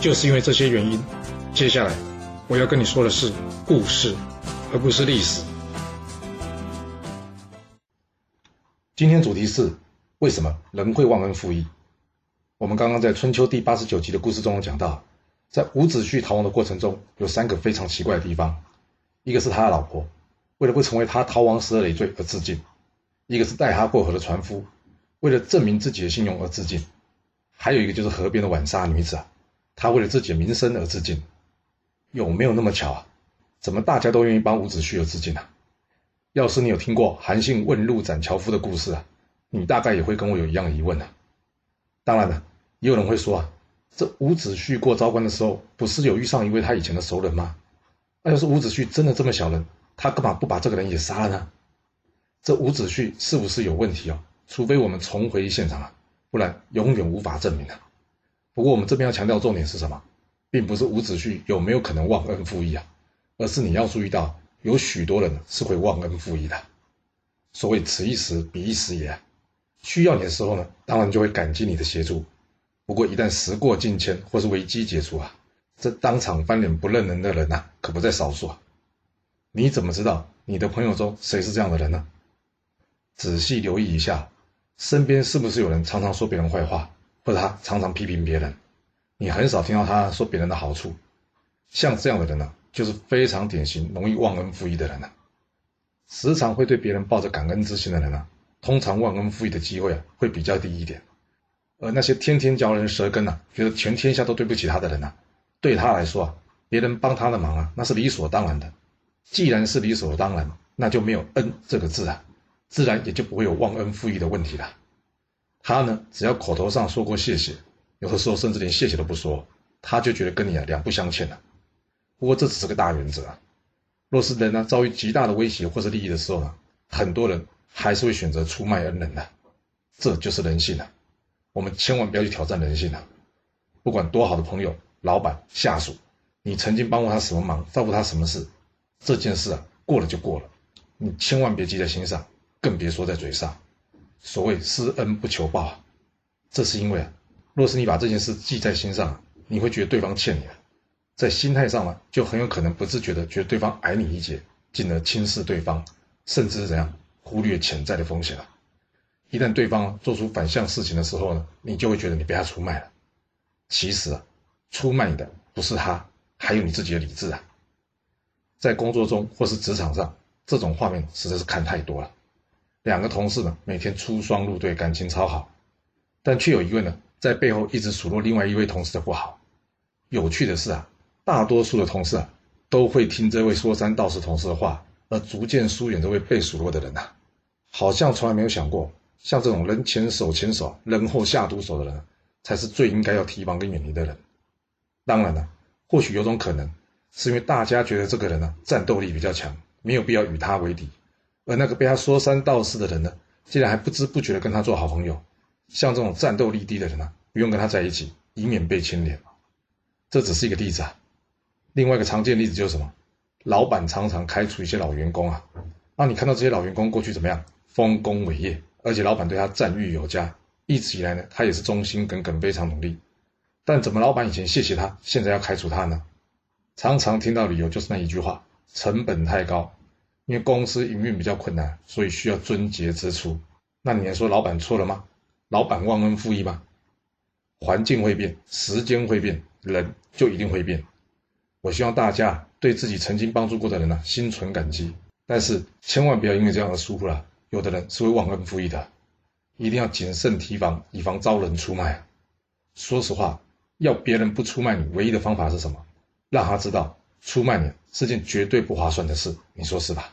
就是因为这些原因，接下来我要跟你说的是故事，而不是历史。今天主题是为什么人会忘恩负义。我们刚刚在春秋第八十九集的故事中讲到，在伍子胥逃亡的过程中，有三个非常奇怪的地方：一个是他的老婆为了不成为他逃亡时的累赘而自尽；一个是带他过河的船夫为了证明自己的信用而自尽；还有一个就是河边的晚沙女子啊。他为了自己的名声而自尽，有没有那么巧啊？怎么大家都愿意帮伍子胥而自尽呢？要是你有听过韩信问路斩樵夫的故事啊，你大概也会跟我有一样疑问啊。当然了，也有人会说啊，这伍子胥过昭关的时候，不是有遇上一位他以前的熟人吗？那要是伍子胥真的这么小人，他干嘛不把这个人也杀了呢？这伍子胥是不是有问题啊？除非我们重回现场啊，不然永远无法证明啊。不过我们这边要强调重点是什么，并不是伍子胥有没有可能忘恩负义啊，而是你要注意到有许多人是会忘恩负义的。所谓此一时彼一时也，需要你的时候呢，当然就会感激你的协助。不过一旦时过境迁或是危机解除啊，这当场翻脸不认人的人呐，可不在少数啊。你怎么知道你的朋友中谁是这样的人呢？仔细留意一下，身边是不是有人常常说别人坏话？或者他常常批评别人，你很少听到他说别人的好处。像这样的人呢，就是非常典型容易忘恩负义的人呢。时常会对别人抱着感恩之心的人呢，通常忘恩负义的机会啊会比较低一点。而那些天天嚼人舌根啊，觉得全天下都对不起他的人呢，对他来说啊，别人帮他的忙啊，那是理所当然的。既然是理所当然，那就没有恩这个字啊，自然也就不会有忘恩负义的问题了。他呢，只要口头上说过谢谢，有的时候甚至连谢谢都不说，他就觉得跟你啊两不相欠了。不过这只是个大原则啊。若是人呢遭遇极大的威胁或者利益的时候呢，很多人还是会选择出卖恩人的，这就是人性啊。我们千万不要去挑战人性啊。不管多好的朋友、老板、下属，你曾经帮过他什么忙，照顾他什么事，这件事啊过了就过了，你千万别记在心上，更别说在嘴上。所谓施恩不求报啊，这是因为啊，若是你把这件事记在心上，你会觉得对方欠你的，在心态上呢，就很有可能不自觉的觉得对方矮你一截，进而轻视对方，甚至是怎样忽略潜在的风险啊。一旦对方做出反向事情的时候呢，你就会觉得你被他出卖了。其实啊，出卖你的不是他，还有你自己的理智啊。在工作中或是职场上，这种画面实在是看太多了。两个同事呢，每天出双入对，感情超好，但却有一位呢，在背后一直数落另外一位同事的不好。有趣的是啊，大多数的同事啊，都会听这位说三道四同事的话，而逐渐疏远这位被数落的人呐，好像从来没有想过，像这种人前手牵手，人后下毒手的人，才是最应该要提防跟远离的人。当然了，或许有种可能，是因为大家觉得这个人呢，战斗力比较强，没有必要与他为敌。而那个被他说三道四的人呢，竟然还不知不觉的跟他做好朋友。像这种战斗力低的人呢，不用跟他在一起，以免被牵连。这只是一个例子啊。另外一个常见例子就是什么？老板常常开除一些老员工啊。那你看到这些老员工过去怎么样？丰功伟业，而且老板对他赞誉有加，一直以来呢，他也是忠心耿耿，非常努力。但怎么老板以前谢谢他，现在要开除他呢？常常听到理由就是那一句话：成本太高。因为公司营运比较困难，所以需要遵节支出。那你还说老板错了吗？老板忘恩负义吗？环境会变，时间会变，人就一定会变。我希望大家对自己曾经帮助过的人呢，心存感激。但是千万不要因为这样而疏忽了。有的人是会忘恩负义的，一定要谨慎提防，以防遭人出卖。说实话，要别人不出卖你，唯一的方法是什么？让他知道出卖你是件绝对不划算的事。你说是吧？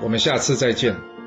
我们下次再见。